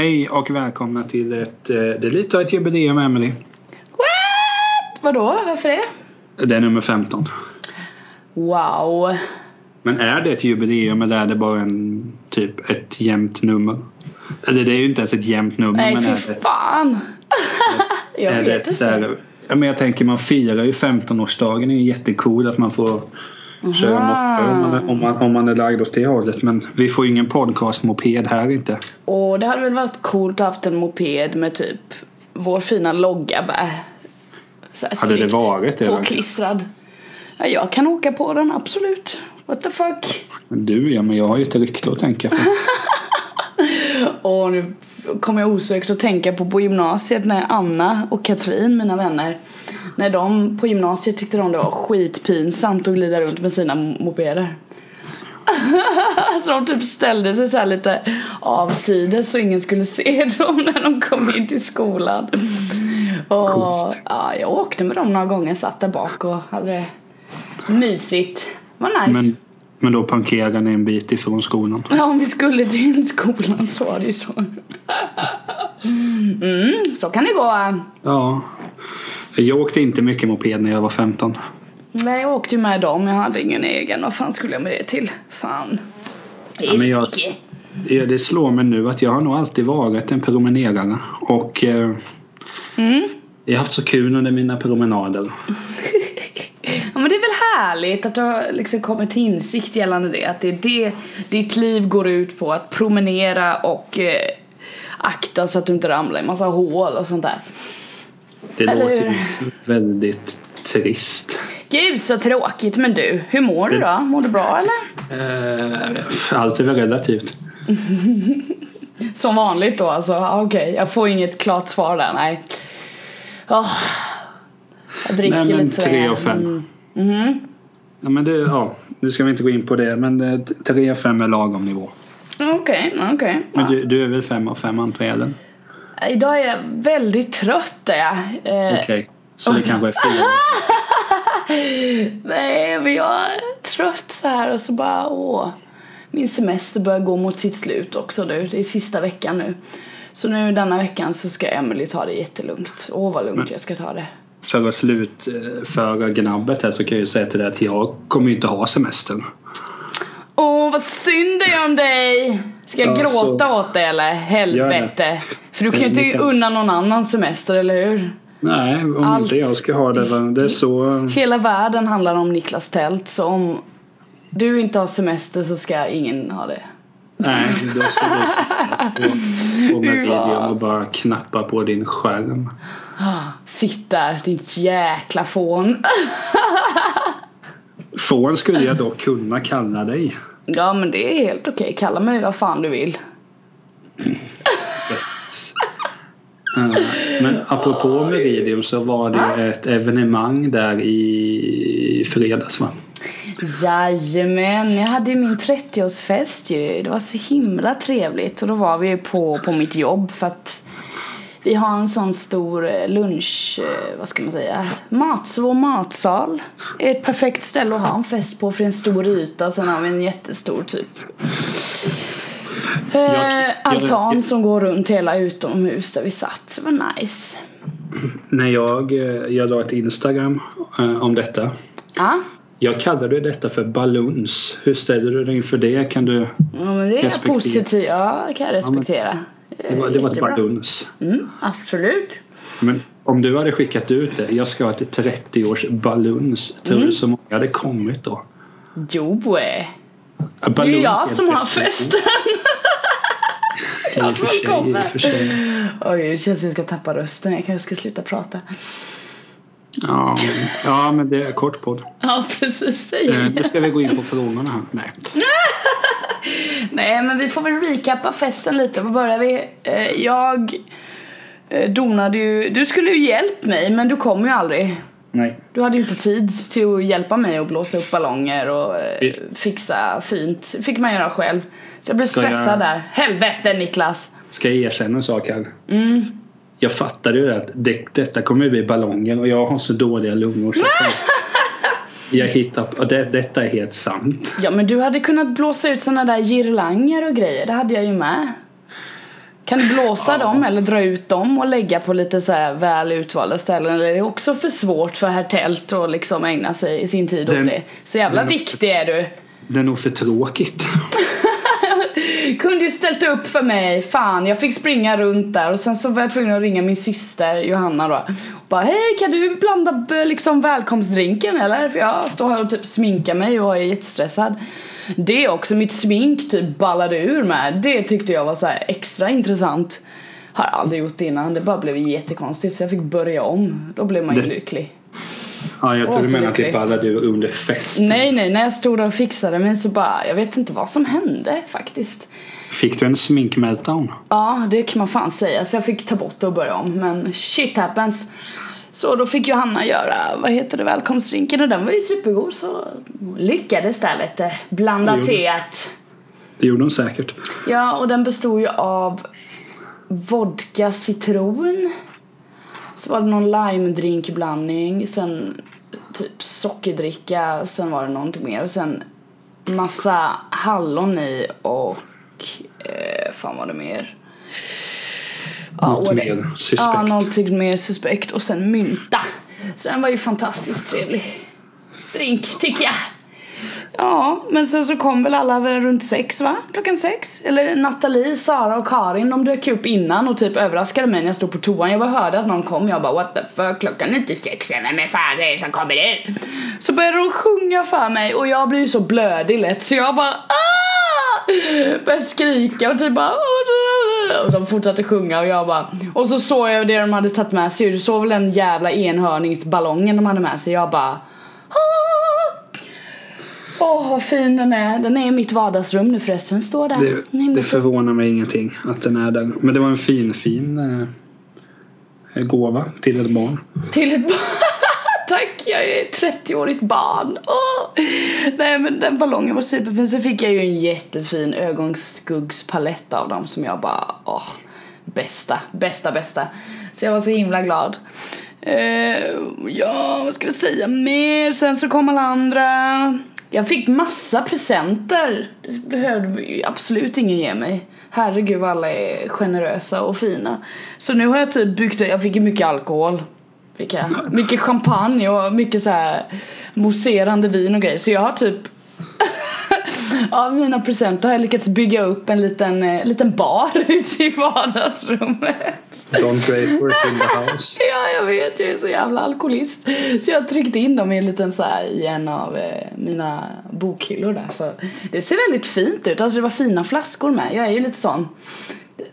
Hej och välkomna till ett, eh, det är lite av ett jubileum Emily. What? Vadå? Varför det? Det är nummer 15. Wow. Men är det ett jubileum eller är det bara en typ ett jämnt nummer? Eller det är ju inte ens ett jämnt nummer. Nej men fy är det, fan. jag är vet ett inte. här, men jag tänker man firar ju 15-årsdagen. Det är ju jättecool att man får köra Aha. moppe om man, om, man, om man är lagd åt det hållet. Men vi får ju ingen podcast-moped här inte. Och det hade väl varit coolt att haft en moped med typ vår fina logga bara. Så här Hade det varit det, Påklistrad. Ja, jag kan åka på den, absolut. What the fuck? Du ja, men jag har ju ett rykte att tänka på. Och nu kommer jag osökt att tänka på på gymnasiet när Anna och Katrin, mina vänner, när de på gymnasiet tyckte de det var skitpinsamt att glida runt med sina mopeder. så de typ ställde sig så lite avsides så ingen skulle se dem när de kom in till skolan. Och ja, jag åkte med dem några gånger, satt där bak och hade det mysigt. Vad nice. Men, men då parkerade ni en bit ifrån skolan. Ja, om vi skulle till skolan så var det ju så. Mm, så kan det gå. Ja. Jag åkte inte mycket moped när jag var 15. Nej, jag åkte ju med dem. Jag hade ingen egen. Vad fan skulle jag med det till? Fan. Ja, men jag- det slår mig nu att jag har nog alltid varit en promenerare. Och eh, Mm. jag har haft så kul under mina promenader. Ja, men det är väl härligt att du har liksom kommit till insikt gällande det. Att det är det ditt liv går ut på. Att promenera och eh, akta så att du inte ramlar i massa hål och sånt där. Det Eller låter hur? ju väldigt trist. Gud så tråkigt. Men du, hur mår du då? Mår du bra eller? Eh, allt är väl relativt. Som vanligt då alltså, okej jag får inget klart svar där, nej. Åh, jag dricker Nej, men tre och fem. Mm. Mhm. Ja, men det, ja, nu ska vi inte gå in på det men eh, 3 och 5 är lagom nivå. Okej, okej. Men Ja. du, du är väl 5 av 5 antar jag? Idag är jag väldigt trött är jag. Eh, Okej. Så det kanske är 4. Nej men jag är trött så här och så bara åh. Min semester börjar gå mot sitt slut också nu. Det är sista veckan nu. Så nu denna veckan så ska Emily ta det jättelugnt. Åh vad lugnt jag ska ta det. För att slutföra gnabbet här så kan jag ju säga till dig att jag kommer ju inte ha semester. Åh vad synd det är om dig! Ska jag Ja, gråta så- åt dig eller? Helvete! För du kan ju inte kan- unna någon annan semester, eller hur? Nej, om Allt. inte jag ska ha det. Det är så... Hela världen handlar om Niklas tält, så om du inte har semester så ska ingen ha det. Nej, då ska du sitta på, på med Ja. videon och bara knappa på din skärm. Sitt där, ditt jäkla fån. Fån skulle jag då kunna kalla dig. Ja men det är helt okej, kalla mig vad fan du vill. Men apropå Meridium så var det ett evenemang där i fredags va? Jajamän, jag hade ju min 30-årsfest ju. Det var så himla trevligt och då var vi på, på mitt jobb för att vi har en sån stor eh, lunch, eh, vad ska man säga, mat, vår matsal. är ett perfekt ställe att ha en fest på för det är en stor yta och sen har vi en jättestor typ eh, jag- altan som går runt hela utomhus där vi satt. Så det var nice. När jag, eh, jag la ett Instagram eh, om detta. Ja, Jag kallade detta för balloons. Hur ställer du dig inför det? Kan du... ja men det är Respektera. positivt. Ja, det kan jag respektera. Det var, det var ett Jättebra. balloons. Mm, absolut. Men om du hade skickat ut det. Jag ska ha ett 30-års balloons. Tror Mm. du så många hade kommit då? Jo, eh. Det är ju jag som har festen. Och för sig. Oj, det känns som jag ska tappa rösten. Jag kanske ska sluta prata. Ja, men- ja, men det är kort podd. Ja, precis. Säg. Eh, Nu ska vi gå in på frågorna här. Nej. Nej, men vi får väl recappa festen lite. Var börjar vi? Eh, Jag eh, donade ju... Du skulle ju hjälpt mig, men du kom ju aldrig. Nej. Du hade ju inte tid till att hjälpa mig att blåsa upp ballonger och eh, Vi- fixa fint. fick man göra själv. Så jag blev Ska stressad jag- där. Helvete Niklas! Ska jag erkänna en sak här? Mm. Jag fattade ju att det, detta kommer att bli ballonger och jag har så dåliga lungor så jag hittar och det, detta är helt sant. Ja men du hade kunnat blåsa ut såna där girlanger och grejer, det hade jag ju med. Kan du blåsa dem eller dra ut dem och lägga på lite så här väl utvalda ställen eller är det också för svårt för herr Tält att liksom ägna sig i sin tid Den- åt det? Så jävla viktig är du. Det är nog för tråkigt. Kunde ju ställt upp för mig, fan jag fick springa runt där. Och sen så var jag tvungen att ringa min syster Johanna då. Och bara hej kan du blanda b- liksom välkomstdrinken eller? För jag står här och typ sminkar mig och är jättestressad. Det också, mitt smink typ ballade ur med. Det tyckte jag var så extra intressant. Har aldrig gjort innan, det bara blev jättekonstigt. Så jag fick börja om. Då blev man ju Det- lycklig. Ja, jag tror du menar det lycklig. ballade ur under festen. Nej nej, när jag stod och fixade mig så bara, jag vet inte vad som hände faktiskt Fick du en sminkmeltdown? Ja, det kan man fan säga. Så jag fick ta bort det och börja om. Men shit happens. Så då fick Johanna göra, vad heter det, välkomstdrinken och den var ju supergod så lyckades där du. Blanda Det teet. Det gjorde hon säkert. Ja, och den bestod ju av vodka citron. Så var det någon lime-drinkblandning, sen typ sockerdricka, sen var det någonting mer och sen massa hallon i och eh, fan var det mer? Ja, Något det- mer suspekt. Ja, någonting mer suspekt och sen mynta. Så den var ju fantastiskt trevlig drink tycker jag. Ja, men sen så kom väl alla väl runt sex va? Klockan sex? Eller Nathalie, Sara och Karin de dök upp innan och typ överraskade mig när jag stod på toan. Jag bara hörde att någon kom. Jag bara what the fuck, klockan är inte sex än. Men fan det är som kommer nu? Så började de sjunga för mig och jag blev ju så blödig lätt så jag bara ah! Började skrika och typ bara och de fortsatte sjunga och jag bara Och så såg jag det de hade tagit med sig. Du såg väl den jävla enhörningsballongen de hade med sig. Jag bara! Åh vad fin den är. Den är i mitt vardagsrum nu förresten. Står där. Det, Nej, det förvånar mig ingenting att den är där. Men det var en fin, fin eh, gåva till ett barn. Till ett barn. Tack, jag är ett 30-årigt barn. Åh. Nej men den ballongen var superfin. Sen fick jag ju en jättefin ögonskuggspalett av dem som jag bara, åh. Bästa, bästa, bästa. Så jag var så himla glad. Uh, ja, vad ska vi säga mer? Sen så kom alla andra. Jag fick massa presenter. Det behövde absolut ingen ge mig. Herregud vad alla är generösa och fina. Så nu har jag typ byggt, jag fick ju mycket alkohol. Jag. Mycket champagne och mycket så här mousserande vin och grejer. Så jag har typ Av mina presenter har jag lyckats bygga upp en liten, eh, liten bar ute i vardagsrummet. Don Drapers in the house. Ja, jag vet, jag är så jävla alkoholist. Så jag har tryckt in dem i en liten så här, i en av eh, mina bokhyllor där. Så det ser väldigt fint ut. Alltså det var fina flaskor med. Jag är ju lite sån.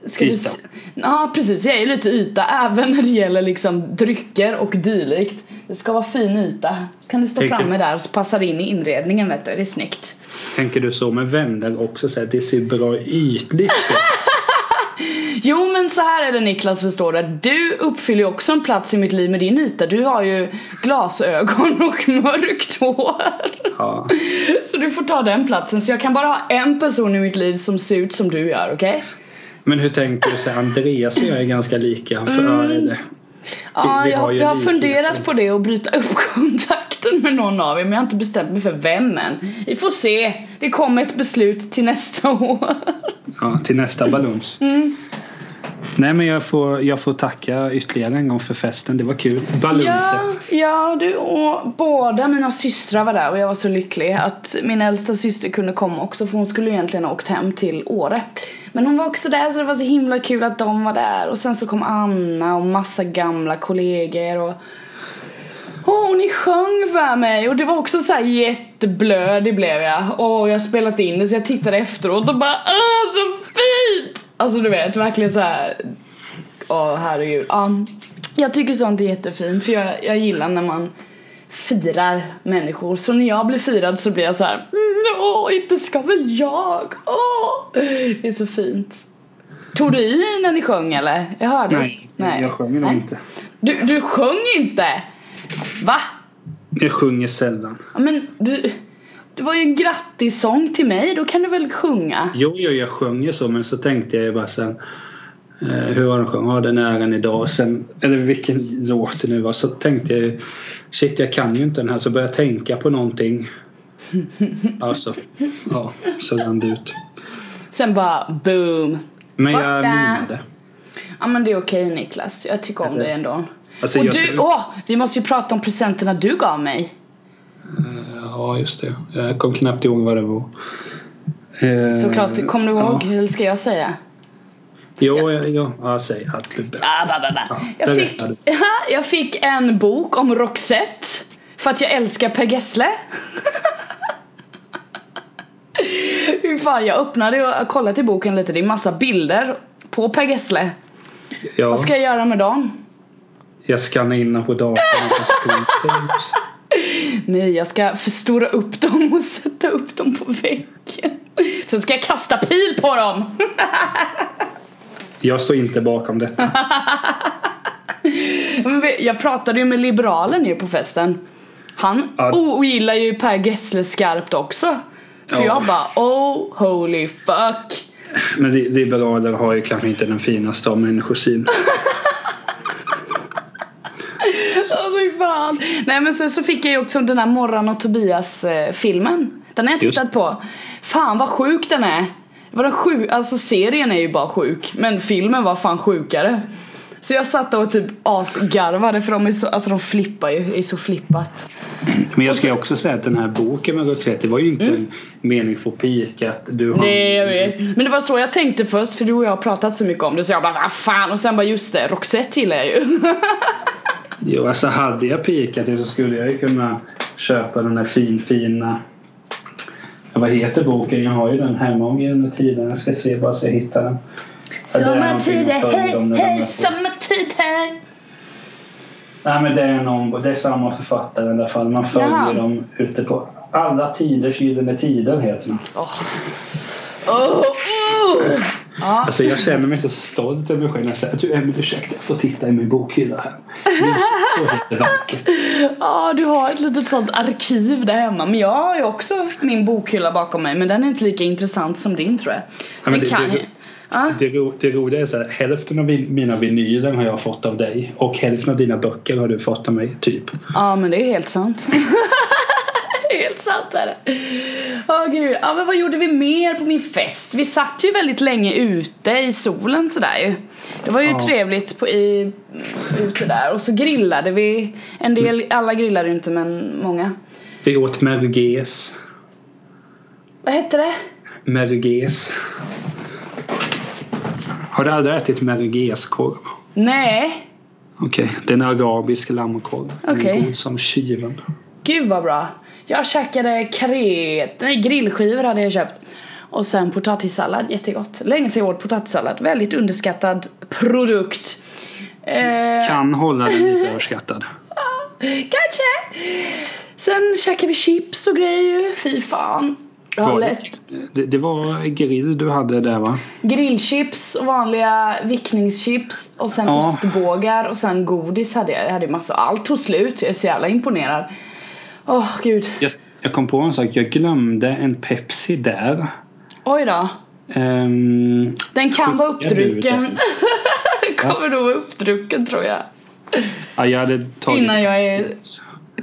Ska du Yta. s- Ja precis, jag är lite yta även när det gäller liksom drycker och dylikt. Det ska vara fin yta. Så kan det stå Tänker- framme där och så passar det in i inredningen vet du. Det är snyggt. Tänker du så med vänner också? Så här, det ser bra ytligt ut. Jo men så här är det Niklas förstår du. Du uppfyller ju också en plats i mitt liv med din yta. Du har ju glasögon och mörkt hår. Ja. Så du får ta den platsen. Så jag kan bara ha en person i mitt liv som ser ut som du gör, okej? Men hur tänker du? Så Andreas och jag är ganska lika. För, det. Ja, vi jag, har ju jag har funderat på det och bryta upp kontakten med någon av er men jag har inte bestämt mig för vem än. Vi får se. Det kommer ett beslut till nästa år. Ja, till nästa balans. Mm. Nej men jag får, jag får tacka ytterligare en gång för festen. Det var kul. Ja, Balunset. ja du och båda mina systrar var där och jag var så lycklig att min äldsta syster kunde komma också för hon skulle egentligen ha åkt hem till Åre. Men hon var också där så det var så himla kul att de var där och sen så kom Anna och massa gamla kollegor och Åh, ni sjöng för mig och det var också så här jätteblödig blev jag. Och jag har spelat in det så jag tittade efteråt och bara Åh så fint! Alltså du vet verkligen så här. Åh herregud. Ja, jag tycker sånt är jättefint för jag, jag gillar när man firar människor. Så när jag blir firad så blir jag så här. "Mm, Åh, inte ska väl jag? Åh, det är så fint. Tog du i när ni sjöng eller? Jag hörde. Nej, jag sjunger nog Nej. inte. Du, du sjöng inte? Va? Jag sjunger sällan. Ja, men du, det var ju en grattissång till mig, då kan du väl sjunga? Jo, jo, jag sjunger så men så tänkte jag ju bara sen eh, hur var den sjöng? Ja, den är äran idag. Sen, eller vilken låt det nu var. Så tänkte jag ju, shit jag kan ju inte den här. Så började jag tänka på någonting. Alltså, ja, så rann det ut. Sen bara boom. Men jag menade. Ja men det är okej Niklas, jag tycker om dig ändå. Alltså, och du, åh! Vi måste ju prata om presenterna du gav mig. Ja, just det. Jag kom knappt ihåg vad det var. Eh, Såklart, kommer du ihåg? Ja. Eller ska jag säga? Jo, ja, ja, ja säg att du Ah, ba, ba, ba. Ja, Jag, fick, jag fick en bok om Roxette. För att jag älskar Per Gessle. Fy fan, jag öppnade och kollade i boken lite. Det är massa bilder på Per Gessle. ja, Vad ska jag göra med dem? jag skannar in på datorn. Nej, jag ska förstora upp dem och sätta upp dem på väggen. Sen ska jag kasta pil på dem. jag står inte bakom detta. Jag pratade ju med liberalen ju på festen. Han Ja. ogillar ju Per Gessle skarpt också. Så Ja. jag bara oh holy fuck. Men li- liberaler har ju kanske inte den finaste av människosyn. Alltså fan. Nej men sen så fick jag ju också den här Morran och Tobias eh, filmen. Den har jag Just. tittat på. Fan vad sjuk den är. Var den sjuk? Alltså serien är ju bara sjuk. Men filmen var fan sjukare. Så jag satt och typ asgarvade för de är så, alltså de flippar ju, det är så flippat. Men jag ska ju också säga att den här boken med Roxette, det var ju inte en mening för pika att du har... Mm. Nej jag vet. Men det var så jag tänkte först för du och jag har pratat så mycket om det så jag bara vad fan och sen bara just det, Roxette gillar jag ju. Jo, alltså hade jag pikat det så skulle jag ju kunna köpa den där fin fina Ja, vad heter boken? Jag har ju den hemma om Gyllene Tider. Jag ska se bara så jag hittar den. Sommartider, hej hej sommartider. Nej men det är någon, det är samma författare i alla fall. Man följer Jaha. dem ute på alla tiders gyllene tider heter den. Åh. Åh, oh. Ja, Alltså jag känner mig så stolt över mig själv när jag säger du Emelie ursäkta jag får titta i min bokhylla här. Just så heter vackert. ja, du har ett litet sånt arkiv där hemma. Men jag har ju också min bokhylla bakom mig. Men den är inte lika intressant som din tror jag. Ja, Sen det- kan det-. Ja. Det, ro, det roliga är så här, hälften av min- mina vinyler har jag fått av dig och hälften av dina böcker har du fått av mig, typ. ja, men det är helt sant. helt sant är det. Åh gud. Ja, men vad gjorde vi mer på min fest? Vi satt ju väldigt länge ute i solen sådär ju. Det var ju Ja. trevligt på, i, ute där. Och så grillade vi. En del, alla grillade ju inte men många. Vi åt merguez. Vad hette det? Merguez. Har du aldrig ätit merguezkorv? Nej. Okej, det är en arabisk lammkorv. Den är Okej. god som kyven. Gud vad bra. Jag käkade karé, nej grillskivor hade jag köpt. Och sen potatissallad, jättegott. Länge sedan jag åt potatissallad, väldigt underskattad produkt. Eh, Kan hålla den lite överskattad. kanske. Sen käkade vi chips och grejer, fy fan. Var det, det, det var grill du hade där va? grillchips och vanliga vickningschips och sen Ja. ostbågar och sen godis hade jag. Jag hade massa, allt tog slut. Jag är så jävla imponerad. Åh gud. Jag, jag kom på en sak. Jag glömde en Pepsi där. Oj då. Ehm, Den kan vara uppdrucken. Kommer nog vara uppdrucken tror jag. ja, jag hade tagit Innan jag är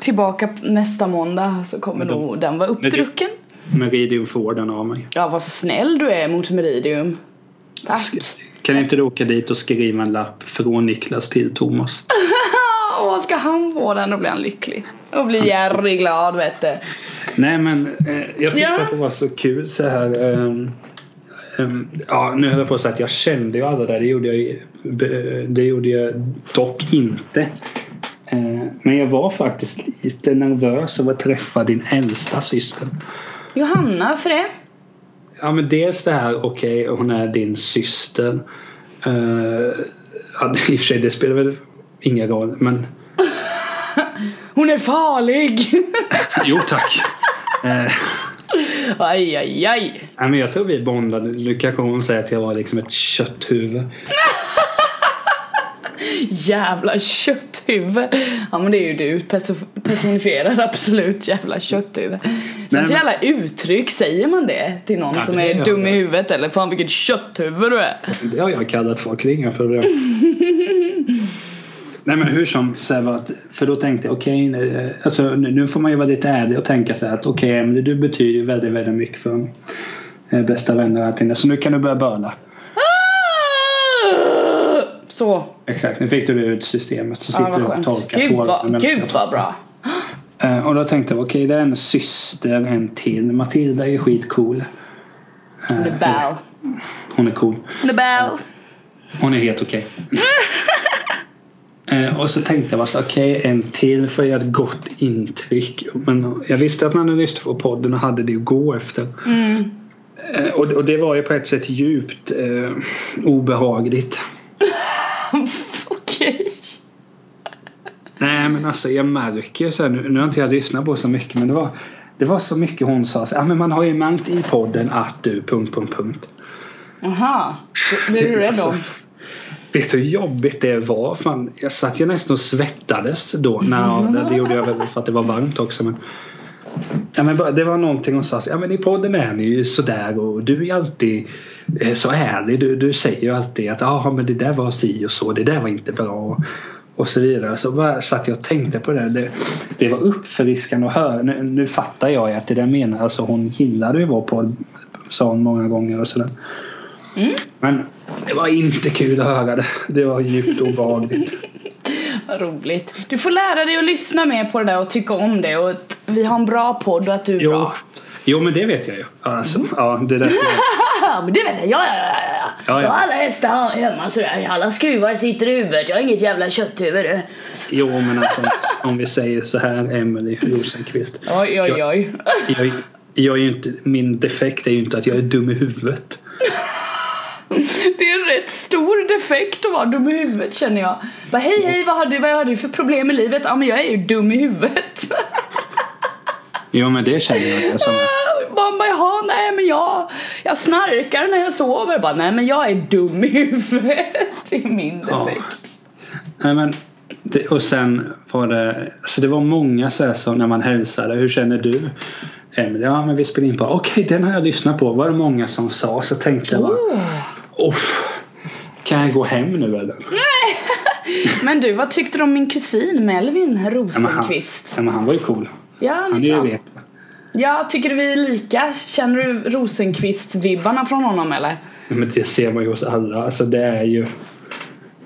tillbaka nästa måndag så kommer de- nog den vara uppdrucken. Meridium får den av mig. Ja vad snäll du är mot Meridium. Tack. Kan inte du åka dit och skriva en lapp från Niklas till Thomas? Åh, ska han få den då blir han lycklig. Och blir Jerry glad vet du. Nej men eh, jag tyckte Ja. att det var så kul så här. ehm, ehm, ja nu höll jag på att säga att jag kände ju alla där. Det gjorde jag, det gjorde jag dock inte. Eh, men jag var faktiskt lite nervös över att träffa din äldsta syster. Johanna, varför det? Ja men dels det här, okej hon är din syster. Uh, ja, I och för sig det spelar väl ingen roll men Hon är farlig! jo tack. Eh, aj, aj, aj. Nej, men jag tror vi bondade. Nu kanske hon säger att jag var liksom ett kötthuvud. Jävla kötthuvud. Ja men det är ju du perso- personifierad absolut jävla kötthuvud. Sen Nej, så men- jävla uttryck, säger man det till någon Ja, som det är gör dum i huvudet eller fan vilket kötthuvud du är. Det har jag kallat folk, det är inga problem. Nej men hur som, så här att, för då tänkte jag okej, eh, alltså, nu får man ju vara lite ärlig och tänka så här att okej, Emelie, du betyder ju väldigt, väldigt mycket för. Eh, Bästa vänner och allting så nu kan du börja böla. Så. Exakt, nu fick du det ut systemet så Ja, sitter vad du och tolkar Gud på det. gud vad bra. Eh, Och då tänkte jag, okej det är en syster, en till. Matilda är ju skitcool. Hon är Eh, ball. Hon är cool. Hon är ball. Hon är helt okej. Eh, och så tänkte jag så okej en till för att göra ett gott intryck. Men jag visste att när ni lyssnade på podden och hade det att gå efter. Mm. Eh, och, och det var ju på ett sätt djupt eh, obehagligt. Okej. Nej men alltså jag märker så här, nu, nu har inte jag lyssnat på så mycket men det var det var så mycket hon sa så, ah, men man har ju märkt i podden att du... Punkt, punkt, punkt. Jaha. Är du rädd om? Vet du hur jobbigt det var? Fan, jag satt ju nästan och svettades då. Nej, det, det gjorde jag väl för att det var varmt också. Men, ja, men det var någonting hon sa. Ja, men I podden är ni ju sådär och du är alltid eh, så ärlig. Du, du säger ju alltid att ah, men det där var si och så. Det där var inte bra. Och så vidare. Så bara satt jag och tänkte på det. Det, det var uppfriskande att höra. Nu, nu fattar jag ju att det där menar alltså hon gillade ju vår podd. Sa hon många gånger och sådär. Men det var inte kul att höra det. Det var djupt obehagligt. Vad roligt. Du får lära dig att lyssna mer på det där och tycka om det och att vi har en bra podd och att du är Jo, bra. jo men det vet jag ju. Alltså, ja, det där. Haha, men det vet jag. Ja, ja, ja, ja. Ja, ja. Jag har alla hästar hemma sådär. Alla skruvar sitter i huvudet. Jag har inget jävla kötthuvud. du. Jo men alltså om vi säger så här Emelie Rosenqvist. Oj, oj, oj. Jag, jag är ju inte, min defekt är ju inte att jag är dum i huvudet. Det är en rätt stor defekt att vara dum i huvudet känner jag. Bara, hej hej vad har du, vad har du för problem i livet? Ja men jag är ju dum i huvudet. Jo men det känner jag. Alltså, Mamma jaha nej men jag, jag snarkar när jag sover. Bara, nej men jag är dum i huvudet. Det är min Ja. defekt. nej, men, det, och sen var det, alltså det var många så här som när man hälsade. Hur känner du? Emelie, ja men vi spelar in på. Okej den har jag lyssnat på. Var det många som sa. Så tänkte jag bara. Oh. Oh, kan jag gå hem nu eller? Men du, vad tyckte du om min kusin Melvin Ja, men han, Rosenqvist? ja, men han var ju cool. Ja, Han är ju vet. Ja, tycker du vi är lika? Känner du Rosenqvist-vibbarna från honom eller? Ja, Men det ser man ju hos alla. Alltså det är ju.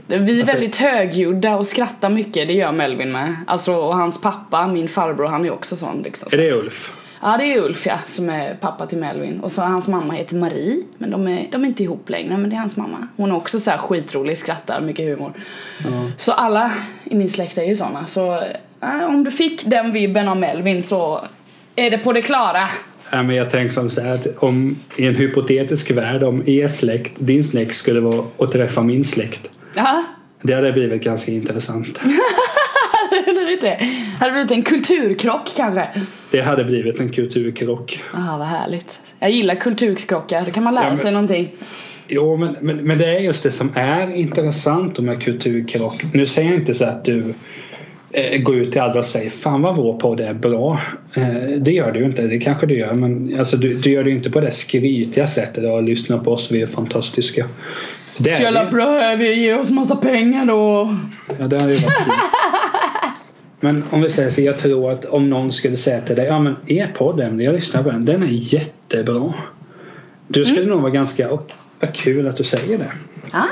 Vi är Alltså- väldigt högljudda och skrattar mycket, det gör Melvin med. Alltså, och hans pappa, min farbror, han är också sån liksom. Är det Ulf? Ja, det är Ulf ja, som är pappa till Melvin. Och så hans mamma heter Marie, men de är, de är inte ihop längre, men det är hans mamma. Hon är också så här skitrolig, skrattar, mycket humor. Ja. Så alla i min släkt är ju såna. Så äh, om du fick den vibben av Melvin så är det på det klara. Ja, men jag tänker som så här att om i en hypotetisk värld om er släkt, din släkt skulle vara att träffa min släkt. Ja, Det hade blivit ganska intressant. eller inte? Hade det blivit en kulturkrock kanske? Det hade blivit en kulturkrock. Ah, vad härligt. Jag gillar kulturkrockar, då kan man lära Ja, men- sig någonting. Jo, men, men, men det är just det som är intressant med kulturkrock. Nu säger jag inte så att du eh, går ut till alla och säger Fan vad vår podd är bra. Eh, det gör du inte, det kanske du gör. Men alltså, du, du gör det inte på det skrytiga sättet. Och lyssna på oss, vi är fantastiska. Det Så är jävla vi. bra, vi ger oss massa pengar då. Ja, det hade ju varit. Men om vi säger så, jag tror att om någon skulle säga till dig, ja men er podd jag lyssnar på den, den är jättebra. Du skulle nog vara ganska, oh, vad kul att du säger det. Ja,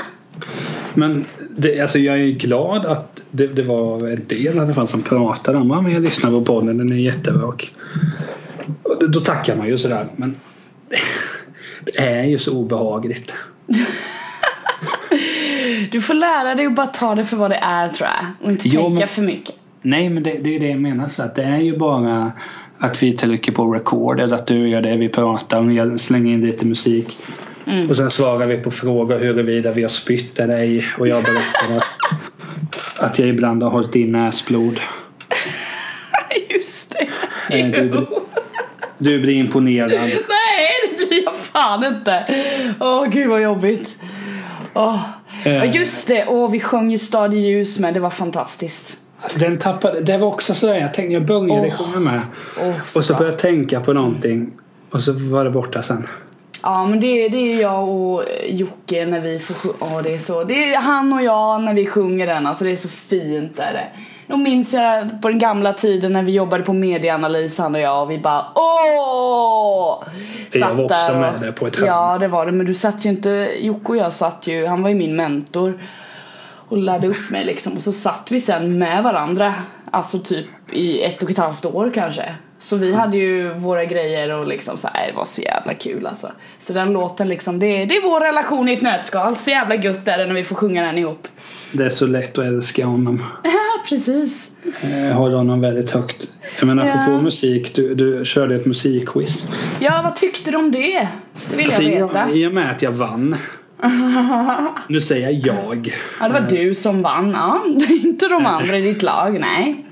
Men det, alltså jag är glad att det, det var en del i alla fall som pratade om, ja men jag lyssnar på podden, den är jättebra. Och, och då, tackar man ju sådär. Men det, det är ju så obehagligt. du får lära dig att bara ta det för vad det är tror jag. Och inte Jo, tänka men- för mycket. Nej men det, det är det jag menar. Så att det är ju bara att vi trycker på record eller att du gör det. Vi pratar jag slänger in lite musik. Mm. Och sen svarar vi på frågor huruvida vi har spytt eller ej. Och jag berättar att, att jag ibland har hållit in näsblod. Just det. Eh, du, du blir imponerad. Nej, det blir jag fan inte. Åh gud vad jobbigt. Ja Eh, just det, åh vi sjöng ju Stad i ljus med, det var fantastiskt. Den tappade, det var också sådär. Jag tänkte jag började Åh. sjunga med. Åh, så Och så började jag tänka på någonting. Och så var det borta sen. Ja men det, det är jag och Jocke när vi får sjunga, ja det är så, det är han och jag när vi sjunger den, alltså det är så fint är det. Då minns jag på den gamla tiden när vi jobbade på medieanalys han och jag och vi bara åh! Jag var Satt också där med och- där på ett hörn. Ja det var det men du satt ju inte, Jocke och jag satt ju, han var ju min mentor. Och laddade upp mig liksom och så satt vi sen med varandra Alltså typ i ett och ett halvt år kanske Så vi hade ju våra grejer och liksom så här, det var så jävla kul alltså Så den låten liksom, det, det är vår relation i ett nötskal Så jävla gött är det när vi får sjunga den ihop Det är så lätt att älska honom. Ja precis Jag håller honom väldigt högt. Jag menar Ja. apropå musik, du, du körde ett musikquiz. Ja vad tyckte du om det? Det vill Alltså, jag veta I och med att jag vann. Nu säger jag jag. Ja det var du som vann, ja Inte de andra i ditt lag, nej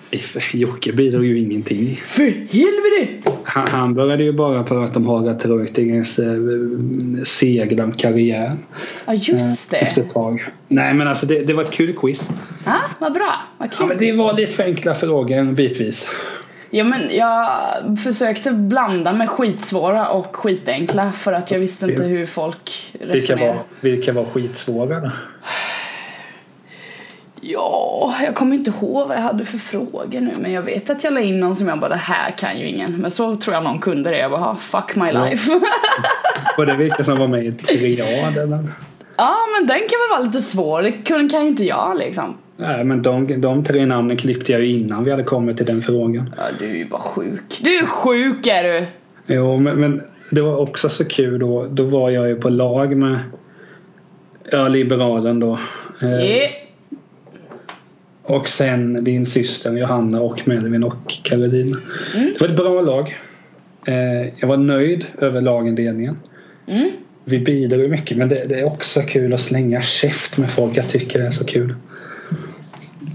Jocke bidrog ju ingenting. För helvete! Han, han började ju bara prata om Haga Treutingers eh, segla karriär. Ja just det Efter ett tag. Nej men alltså det, det var ett kul quiz. Ja, vad bra, vad kul Ja, men det var lite för enkla frågor bitvis. Ja men jag försökte blanda med skitsvåra och skitenkla för att jag visste inte hur folk Vilka resonerar. var, vilka var skitsvåra då? Ja, jag kommer inte ihåg vad jag hade för frågor nu men jag vet att jag la in någon som jag bara det här kan ju ingen. Men så tror jag någon kunde det. Jag bara "Ha, fuck my Ja. life. Var det vilka som var med i triad eller? Ja men den kan väl vara lite svår. Det kan ju inte jag liksom. Nej men de, de tre namnen klippte jag ju innan vi hade kommit till den frågan. Ja du är ju bara sjuk. Du är sjuk är du! Jo men, men det var också så kul då. Då var jag ju på lag med ja, Liberalen då. Eh, Yeah. Och sen din syster Johanna och Melvin och Karolina. Mm. Det var ett bra lag. Eh, jag var nöjd över lagindelningen. Mm. Vi bidrar mycket men det, det är också kul att slänga käft med folk. Jag tycker det är så kul.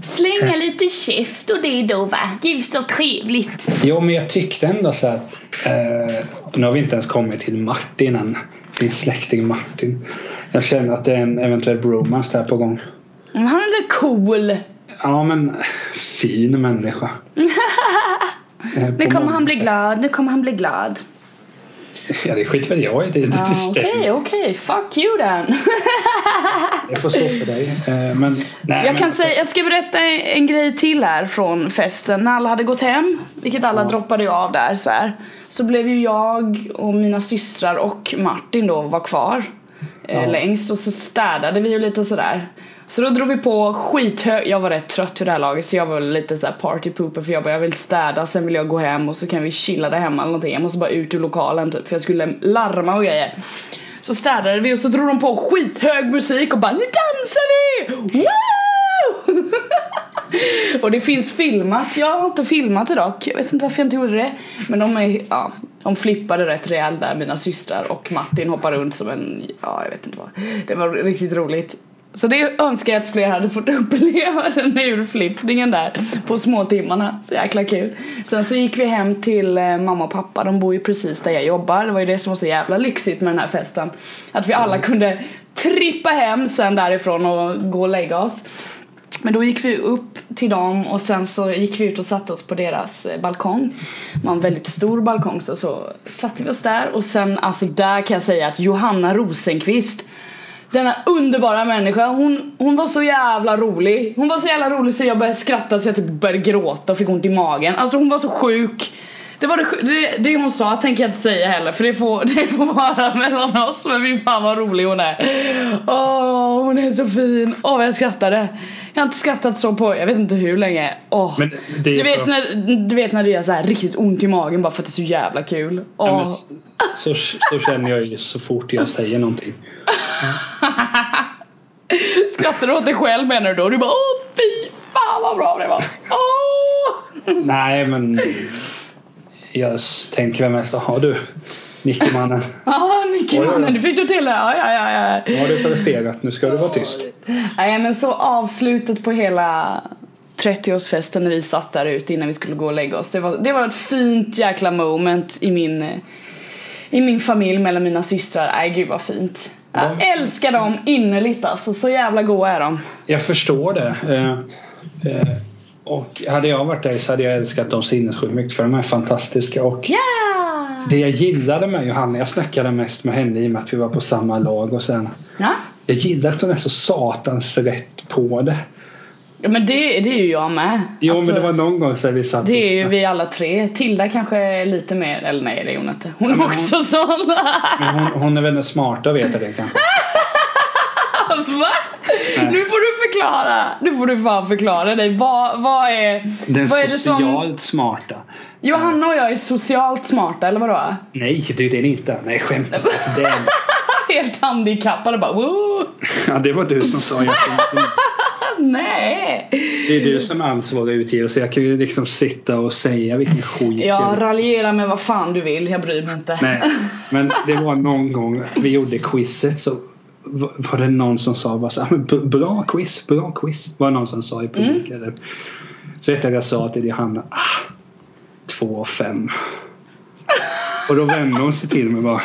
Slänga lite käft och det då va? Gud så trevligt. Jo men jag tyckte ändå så att eh, nu har vi inte ens kommit till Martin än. Din släkting Martin. Jag känner att det är en eventuell bromance där på gång. Men Han är cool. Ja men fin människa. Eh, Nu kommer han bli sätt. glad, nu kommer han bli glad. Ja det skiter väl jag i. Det, det Ja, stämmer. Okej, okej, fuck you then. Det får stå för dig. Eh, men, nej, Jag men kan säga, jag ska berätta en grej till här från festen. När alla hade gått hem, vilket alla Ja. droppade av där så här. Så blev ju jag och mina systrar och Martin då var kvar eh, Ja. längst och så städade vi ju lite sådär. Så då drog vi på skithög, jag var rätt trött vid det här laget så jag var lite såhär partypooper för jag bara jag vill städa sen vill jag gå hem och så kan vi chilla där hemma eller någonting. Jag måste bara ut ur lokalen typ för jag skulle larma och grejer. Så städade vi och så drog de på skithög musik och bara nu dansar vi! Woo! och det finns filmat, jag har inte filmat det dock, jag vet inte varför jag inte gjorde det. Men de är, ja, de flippade rätt rejält där mina systrar och Martin hoppar runt som en, ja jag vet inte vad. Det var riktigt roligt. Så det önskar jag att fler hade fått uppleva den urflippningen där på småtimmarna. Så jäkla kul. Sen så gick vi hem till eh, mamma och pappa, de bor ju precis där jag jobbar. Det var ju det som var så jävla lyxigt med den här festen. Att vi alla kunde trippa hem sen därifrån och gå och lägga oss. Men då gick vi upp till dem och sen så gick vi ut och satte oss på deras eh, balkong. Det var en väldigt stor balkong så, så satte vi oss där och sen alltså där kan jag säga att Johanna Rosenqvist denna underbara människa, hon, hon var så jävla rolig. Hon var så jävla rolig så jag började skratta så jag typ började gråta och fick ont i magen. Alltså hon var så sjuk. Det var det, det, det hon sa tänker jag inte säga heller för det får, det får vara mellan oss men min fan vad rolig hon är. Åh hon är så fin. Åh vad jag skrattade. Jag har inte skrattat så på jag vet inte hur länge. Åh. Men det är Du vet, så, när, du vet när det gör så här riktigt ont i magen bara för att det är så jävla kul. ja, men Åh. så, så, så känner jag ju så fort jag säger någonting. Skrattar du åt dig själv menar du då? Du bara åh fy fan vad bra det var. Åh! Nej men jag tänker väl mest, jaha du Nicke-mannen. Ja, Nicky Oj, oj, oj. mannen, du fick du till det. Ja, ja, ja. Nu har du presterat, nu ska du vara tyst. Nej men så avslutet på hela 30-årsfesten när vi satt där ute innan vi skulle gå och lägga oss. Det var, det var ett fint jäkla moment i min, i min familj mellan mina systrar. Nej gud vad fint. Jag De- älskar dem innerligt alltså, så jävla goa är de. Jag förstår det. Eh, eh, och hade jag varit där så hade jag älskat dem sinnessjukt mycket för de är fantastiska. Och Ja! det jag gillade med Johanna, jag snackade mest med henne i och med att vi var på samma lag och sen Ja, Jag gillar att hon är så satans rätt på det. ja men det, det är ju jag med. Jo Alltså, men det var någon gång så vi satt Det är ju och vi alla tre. Tilda kanske är lite mer, eller nej det är hon inte. Hon Ja, är också sån. Men hon, hon är väldigt smart att veta det kanske. Va? Nu får du förklara. Nu får du fan förklara dig. Vad, vad är... Den vad är det som... socialt smarta. Johanna och jag är socialt smarta eller vadå? Nej, det är det inte. Nej, skämt är... Helt handikappade bara Woo! Ja, det var du som sa jag. Nej! Det är du som är ansvarig utgivare så jag kan ju liksom sitta och säga vilken skit Ja, jag... raljera med vad fan du vill. Jag bryr mig inte. Nej, men det var någon gång vi gjorde quizet så var det någon som sa bara så här, "Men b- bra quiz, bra quiz. Var det någon som sa i publiken. Mm. Så vet jag att jag sa till Johanna, ah, två och fem. Och då vände hon sig till mig och bara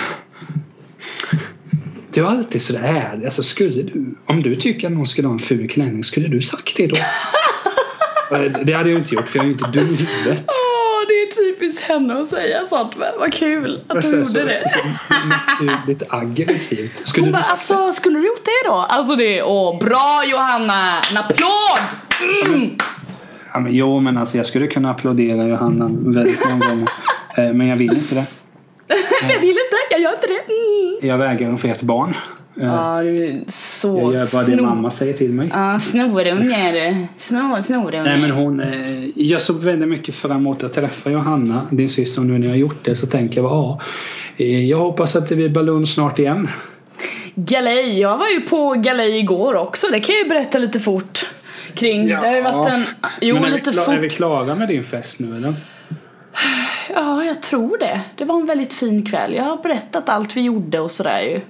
Du är alltid sådär ärlig. Alltså skulle du, om du tycker att någon skulle ha en ful klänning, skulle du sagt det då? det hade jag inte gjort för jag är ju inte dum i huvudet. Det typiskt henne att säga sånt men vad kul att hon gjorde det. Så, naturligt aggressivt. Skulle Hon du bara, alltså skulle du gjort det då? Alltså det, åh bra Johanna! En applåd! Mm. Ja, men, jo, men alltså jag skulle kunna applådera Johanna väldigt många gånger. Eh, Men jag vill inte det. Jag vill inte, jag gör inte det. Mm. Jag vägrar för ett barn. Eh, Ja, du är så Jag gör bara det snor- mamma säger till mig. Ja, snorunge är du. Snor, snorunge. Nej men hon, eh, jag såg väldigt mycket fram emot att träffa Johanna, din syster. Och nu när jag har gjort det så tänker jag ja. eh, Jag hoppas att det blir ballon snart igen. Galej, jag var ju på galej igår också. Det kan jag ju berätta lite fort kring. Det har ju varit en... Jo, men är lite vi, fort. är vi klara med din fest nu eller? Ja, jag tror det. Det var en väldigt fin kväll. Jag har berättat allt vi gjorde och sådär ju.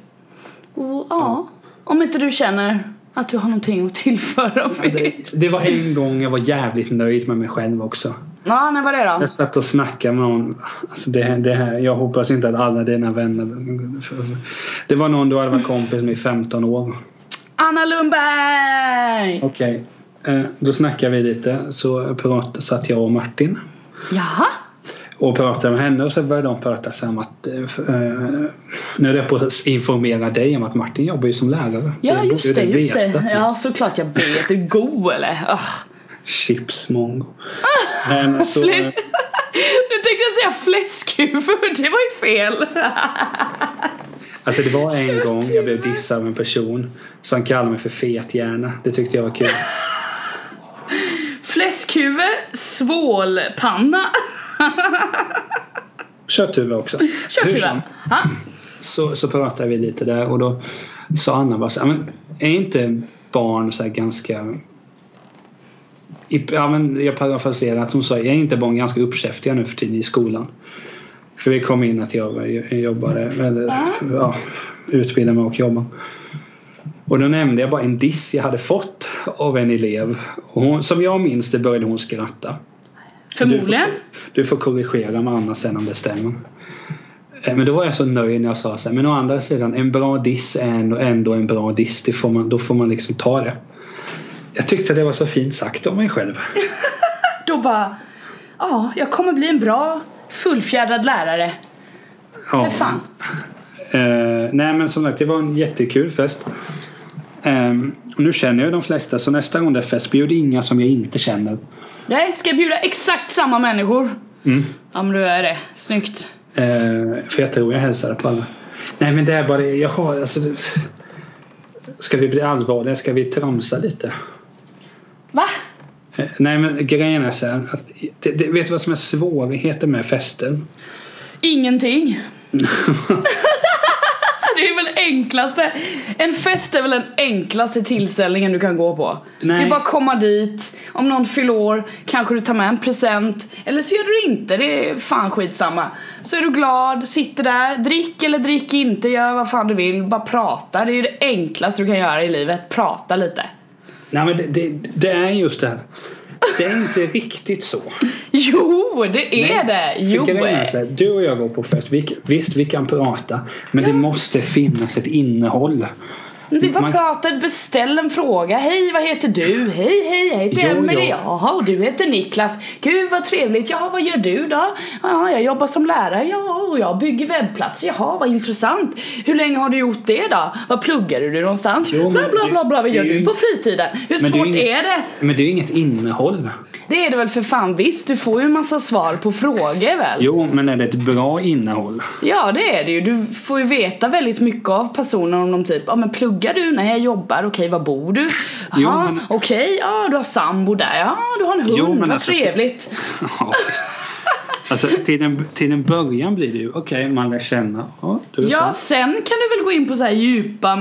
Och ja, om inte du känner att du har någonting att tillföra Det, mig. det var en gång jag var jävligt nöjd med mig själv också. Ja, när var det då? Jag satt och snackade med någon. Alltså det, det här, jag hoppas inte att alla dina vänner... Det var någon du hade varit kompis med i 15 år. Anna Lundberg! Okej. Eh, Då snackade vi lite. Så prat, satt jag och Martin. Jaha? Och pratade med henne och så började de prata om att... eh, eh, Nu är det på att informera dig om att Martin jobbar ju som lärare. Ja, borde just det, du just det. veta. Ja, såklart jag vet. Du är god eller? Ah. Chips mongo. Men så... Flä- Nu tänkte jag säga fläskhuvud, det var ju fel. Alltså det var en gång jag blev dissad av en person som kallade mig för fethjärna. Det tyckte jag var kul. Fläskhuvud, svålpanna. Kötthuvud också. Hur Kötthuvud. som, Ja. Så, så pratade vi lite där och då sa Anna bara så här, men är inte barn så här ganska i, ja, men jag parafraserar att hon sa, är inte barn ganska uppkäftiga nu för tiden i skolan? För vi kom in att jag, jag jobbade, eller ja, utbildade mig och jobbade. Och då nämnde jag bara en diss jag hade fått av en elev. Hon, som jag minns det började hon skratta. Förmodligen. Du får, korrigera med Anna sen om det stämmer. Eh, Men då var jag så nöjd när jag sa så här, men å andra sidan en bra diss är ändå, en bra diss. Det får man, då får man liksom ta det. Jag tyckte det var så fint sagt om mig själv. Då bara, ja, jag kommer bli en bra fullfjädrad lärare. Ja. För fan. Eh, nej men som sagt det var en jättekul fest. Eh, nu känner jag de flesta så nästa gång det är fest bjud inga som jag inte känner. Nej, ska jag bjuda exakt samma människor? Mm. Ja men då är det. Snyggt. Eh, för jag tror jag hälsade på alla. Nej men det är bara jag har alltså. Ska vi bli allvarliga? Ska vi tramsa lite? Va? Eh, nej men grejen är så här. Att, det, det, vet du vad som är svårigheten med fester? Ingenting. Det är väl enklaste. En fest är väl den enklaste tillställningen du kan gå på. Nej. Det är bara att komma dit. Om någon fyller år kanske du tar med en present. Eller så gör du det inte. Det är fan skitsamma. Så är du glad, sitter där, drick eller drick inte, gör vad fan du vill. Bara prata. Det är ju det enklaste du kan göra i livet. Prata lite. nej men det, det, det är just det här. Det är inte riktigt så. Jo, det är Nej, det! Jo! här, Du och jag går på fest. Vi, visst, vi kan prata. Men det måste finnas ett innehåll. Det är bara Man- prata, beställ en fråga. Hej, vad heter du? Hej, hej, jag heter Emelie. Jaha, och du heter Niklas. Gud vad trevligt. Jaha, vad gör du då? Ja, jag jobbar som lärare. Ja, och jag bygger webbplatser. Jaha, vad intressant. Hur länge har du gjort det då? Vad pluggar du någonstans? Jo, bla, bla, bla, bla. Vad gör du på fritiden? Hur Men det är svårt inget- är det? Men det är ju inget innehåll. Det är det väl för fan visst. Du får ju en massa svar på frågor väl? Jo, men är det ett bra innehåll? Ja det är det ju. Du får ju veta väldigt mycket av personer om de typ, ja men pluggar pluggar du? Nej jag jobbar, okej var bor du? Jo, Jaha, men- okej, ja du har sambo där, ja du har en hund, Jo, men vad alltså- trevligt. Ja. Alltså till en, till en början blir det ju okej, man lär känna. Ja, Ja, så. sen kan du väl gå in på så här djupa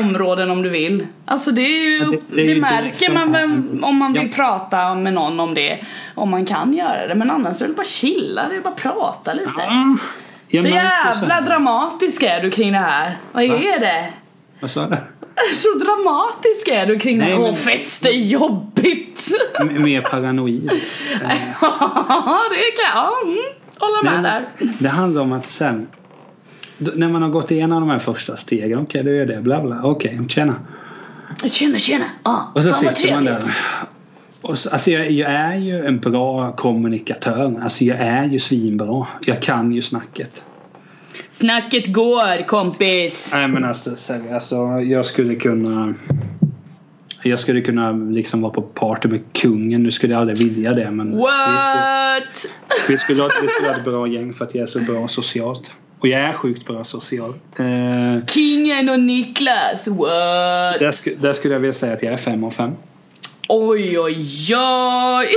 områden om du vill. Alltså det är ju, Ja, det- det, det är det märker som man vem, om man vill Ja. prata med någon om det. Om man kan göra det, men annars är det bara chilla, det är bara prata lite. Ja, jag så så jävla här. dramatisk är du kring det här. Vad Va? är det? Vad sa du? Så dramatisk är du kring det här. men- Åh, fest är jobbigt. M- Mer paranoid. Ja, det kan jag mm, hålla med där. Det handlar om att sen när man har gått igenom de här första stegen, okej du gör det, bla bla, okej, tjena. Tjena, tjena. Ah, Och så sitter man där. Och så, alltså jag, jag är ju en bra kommunikatör. Alltså jag är ju svinbra. Jag kan ju snacket. Snacket går kompis. Nej men alltså, seriöst, alltså jag skulle kunna jag skulle kunna liksom vara på party med kungen. Nu skulle jag aldrig vilja det men vi skulle, What? vi, skulle ha, vi skulle ha ett bra gäng för att jag är så bra socialt. Och jag är sjukt bra socialt. Eh, Kingen och Niklas, what? där, sku, där skulle jag vilja säga att jag är fem av fem. Oj, oj, oj.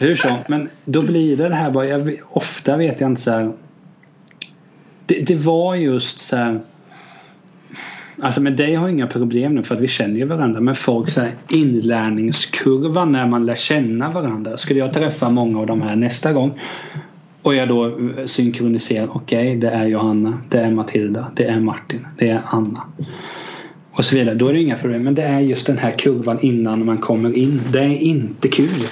Hur så? Men då blir det det här bara, jag, ofta vet jag inte så här. Det, det var just så här. Alltså med dig har jag inga problem nu för att vi känner ju varandra. Men folk så här inlärningskurvan när man lär känna varandra. Skulle jag träffa många av de här nästa gång. Och jag då synkroniserar. Okej, det är Johanna. Det är Matilda. Det är Martin. Det är Anna. Och så vidare. Då är det inga problem. Men det är just den här kurvan innan man kommer in. Det är inte kul.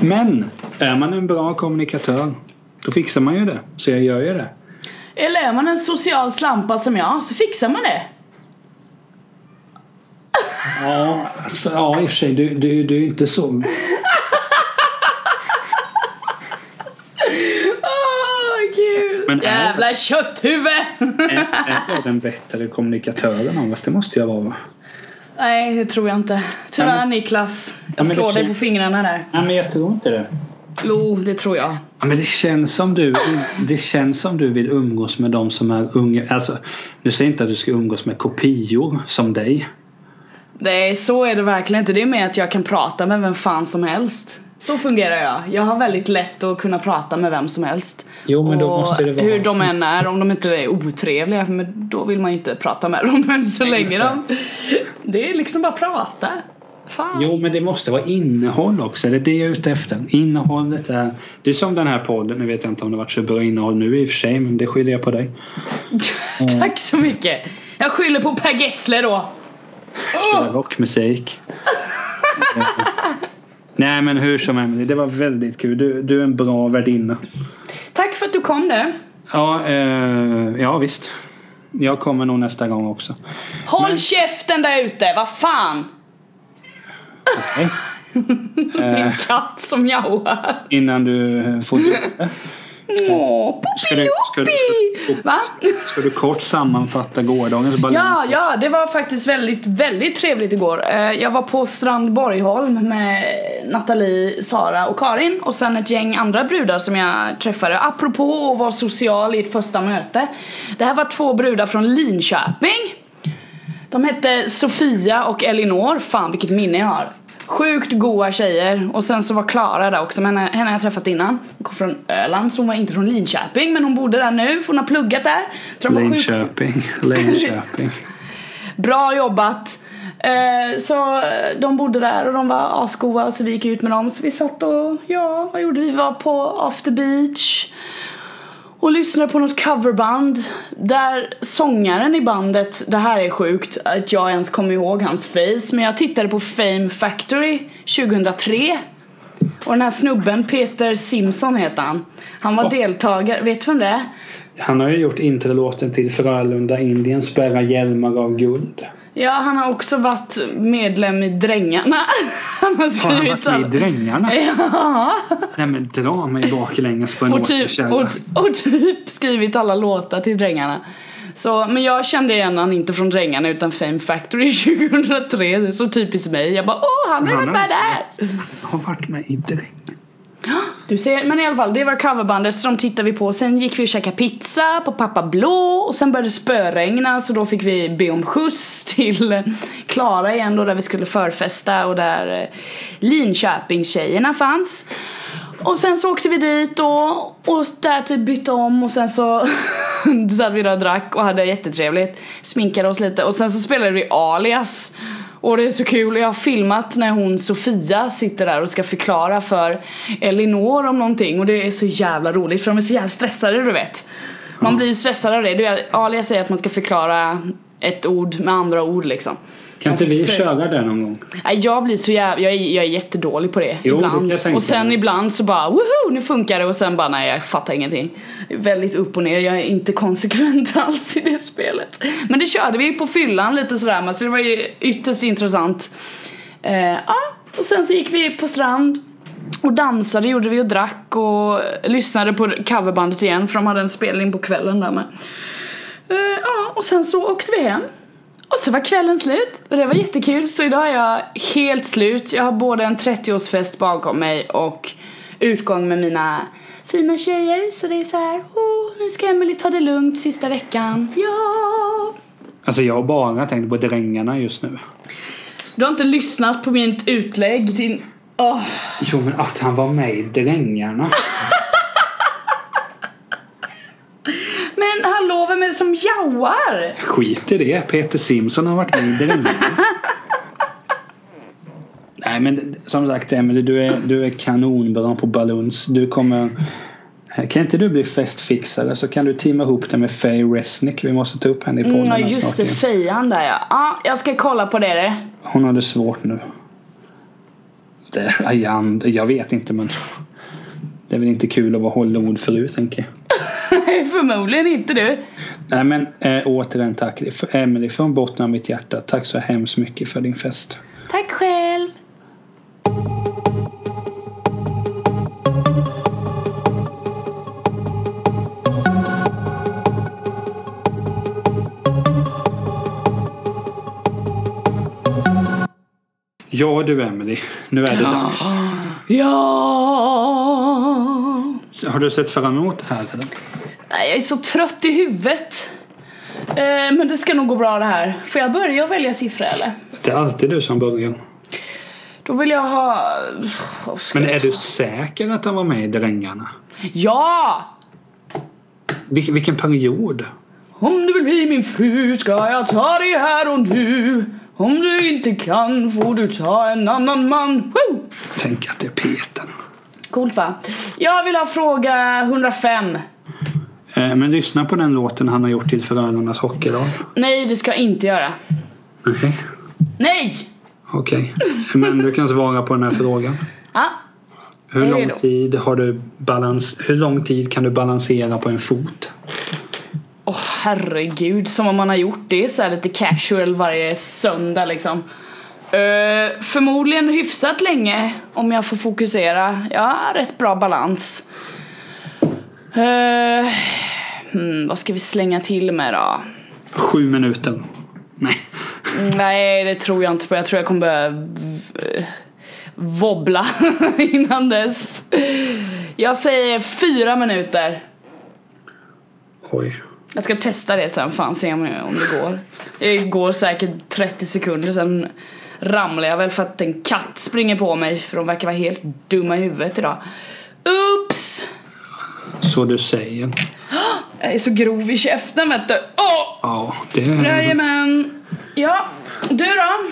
Men är man en bra kommunikatör. Då fixar man ju det. Så jag gör ju det. Eller är man en social slampa som jag så fixar man det. Ja, alltså, ja i och för sig. Du, du, du är inte så. Men är- Jävla kötthuvud. Är, är den bättre kommunikatören av oss? Det måste jag vara va? Nej, det tror jag inte. Tyvärr Ja, men- Niklas. Ja, Jag det slår dig på fingrarna där. Nej men jag tror inte det. Jo, det tror jag. Ja, men det känns som du Det känns som du vill umgås med de som är unga. Alltså, nu säger inte att du ska umgås med kopior som dig. Nej, så är det verkligen inte. Det är mer att jag kan prata med vem fan som helst. Så fungerar jag. Jag har väldigt lätt att kunna prata med vem som helst. Jo, men då och måste det vara- hur de än är, om de inte är otrevliga, men då vill man ju inte prata med dem. Men så länge de... Det är liksom bara prata. Fan. Jo men det måste vara innehåll också. Det är det jag är ute efter. Innehållet är... Det är som den här podden. Nu vet jag inte om det varit så bra innehåll nu i och för sig. Men det skyller jag på dig. Tack så mycket. Jag skyller på Per Gessle då. Spela rockmusik. Nej men hur som helst. Det var väldigt kul. Du, du är en bra värdinna. Tack för att du kom du. Ja, eh, ja visst. Jag kommer nog nästa gång också. Håll Men- käften där ute, vad fan! Min Eh, katt som mjauar. innan du eh, får Åh, Ska du- ska du- ska du- Va? Ska du kort sammanfatta gårdagens balans? Ja, ja, det var faktiskt väldigt, väldigt trevligt igår. Eh, Jag var på Strand Borgholm med Nathalie, Sara och Karin och sen ett gäng andra brudar som jag träffade. Apropå att vara social i ett första möte. Det här var två brudar från Linköping. De hette Sofia och Elinor. Fan vilket minne jag har. Sjukt goa tjejer och sen så var Klara där också, men henne, har jag träffat innan. Hon kom från Öland så hon var inte från Linköping men hon bodde där nu för hon har pluggat där. Linköping. Linköping. Bra jobbat! Eh, så de bodde där och de var asgoa så vi gick ut med dem så vi satt och ja, vad gjorde vi? Vi var på After Beach och lyssnade på något coverband där sångaren i bandet, det här är sjukt att jag ens kommer ihåg hans face men jag tittade på Fame Factory 2003 och den här snubben, Peter Simpson heter han. Han var Oh. deltagare, vet du vem det är? Han har ju gjort introlåten till Frölunda Indien spärrar hjälmar av guld. Ja, han har också varit medlem i Drängarna. Han har Har han skrivit varit med i Drängarna? Ja, Nej men dra mig baklänges på en och typ, och, och typ skrivit alla låtar till Drängarna. Så, men jag kände igen han inte från Drängarna utan Fame Factory 2003. Det är så typiskt mig. Jag bara åh, han har Han varit med där! har varit med i Drängarna. Du ser, men i alla fall, det var coverbandet så de tittade vi på. Sen gick vi och käkade pizza på Pappa Blå och sen började det spöregna så då fick vi be om skjuts till Klara igen då där vi skulle förfesta och där eh, Linköpingstjejerna fanns. Och sen så åkte vi dit då och där typ bytte om och sen så satt vi där och drack och hade jättetrevligt. Sminkade oss lite och sen så spelade vi alias. Och det är så kul, jag har filmat när hon Sofia sitter där och ska förklara för Elinor om någonting och det är så jävla roligt för de är så jävla stressade du vet. Man blir ju stressad av det. alias säger att man ska förklara ett ord med andra ord liksom. Kan inte vi köra det någon gång? Nej, jag blir så jävla, jag är, jag är jättedålig på det Jo, det ibland. tänka och sen ibland så bara woho nu funkar det och sen bara nej jag fattar ingenting. Det Väldigt upp och ner, jag är inte konsekvent alls i det spelet. Men det körde vi på fyllan lite sådär men så det var ju ytterst intressant. Eh, ja, och sen så gick vi på strand och dansade gjorde vi och drack och lyssnade på coverbandet igen för de hade en spelning på kvällen där med. Eh, ja, och sen så åkte vi hem. Och så var kvällen slut och det var jättekul så idag är jag helt slut. Jag har både en 30-årsfest bakom mig och utgång med mina fina tjejer så det är så här, oh, nu ska Emily ta det lugnt sista veckan. Ja! Alltså jag har bara tänkt på drängarna just nu. Du har inte lyssnat på mitt utlägg din... Åh. Jo men att han var med i Drängarna. Vem är det som jauar? Skit i det. Peter Simson har varit med i Drängarna. Nej men som sagt Emelie, du är, du är kanonbra på balloons. Du kommer... Kan inte du bli festfixare så kan du teama ihop det med Faye Resnick. Vi måste ta upp henne i podden. Mm, ja här just det, igen. fejan där ja. Ja, jag ska kolla på det. det. Hon har det svårt nu. Det, ja, jag, jag vet inte men det är väl inte kul att vara Hollywoodfru tänker jag. Förmodligen inte du. Nej men äh, återigen tack Emelie från botten av mitt hjärta. Tack så hemskt mycket för din fest. Tack själv. Ja du Emelie, nu är det dags. Ja. Har du sett fram emot det här eller? Nej, Jag är så trött i huvudet. Eh, men det ska nog gå bra det här. Får jag börja välja siffra eller? Det är alltid du som börjar. Då vill jag ha... ska Men är du säker att han var med i Drängarna? Ja! Vil- vilken period? Om du vill bli min fru ska jag ta dig här och nu. Om du inte kan får du ta en annan man. Woo! Tänk att det är Peter. Coolt va? Jag vill ha fråga 105. Eh, men lyssna på den låten han har gjort till Frölundas hockeylag. Nej, det ska jag inte göra. Nej, Nej! okej. Men du kan svara på den här frågan. Ja. Hur lång tid har du balans Hur lång tid kan du balansera på en fot? Åh herregud, som om man har gjort det så lite casual varje söndag liksom. Uh, förmodligen hyfsat länge om jag får fokusera. Jag har rätt bra balans. Eh, hmm, vad ska vi slänga till med då? Sju minuter. Nej. Nej, det tror jag inte på. Jag tror jag kommer börja wobbla innan dess. Jag säger fyra minuter. Oj. Jag ska testa det sen, fan se om, om det går. Det går säkert 30 sekunder sen ramlar jag väl för att en katt springer på mig för de verkar vara helt dumma i huvudet idag. Oops! Så du säger. Jag är så grov i käften vet du. Åh! Ja, det är... Jajamän. Ja, du då?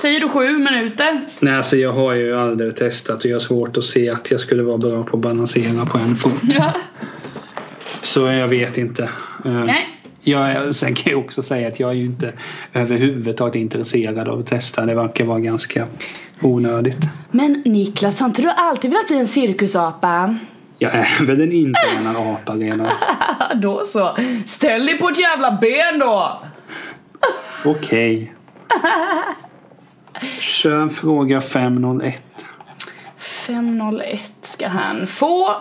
Säger du sju minuter? Nej, alltså jag har ju aldrig testat och jag har svårt att se att jag skulle vara bra på att balansera på en fot. Ja. Så jag vet inte. Eh, Nej. Jag, sen kan jag också säga att jag är ju inte överhuvudtaget intresserad av att testa. Det verkar vara ganska onödigt. Men Niklas, har inte du alltid velat bli en cirkusapa? Jag är väl en intränad apa redan. då så. Ställ dig på ett jävla ben då! Okej. Kör fråga 501. 501 ska han få.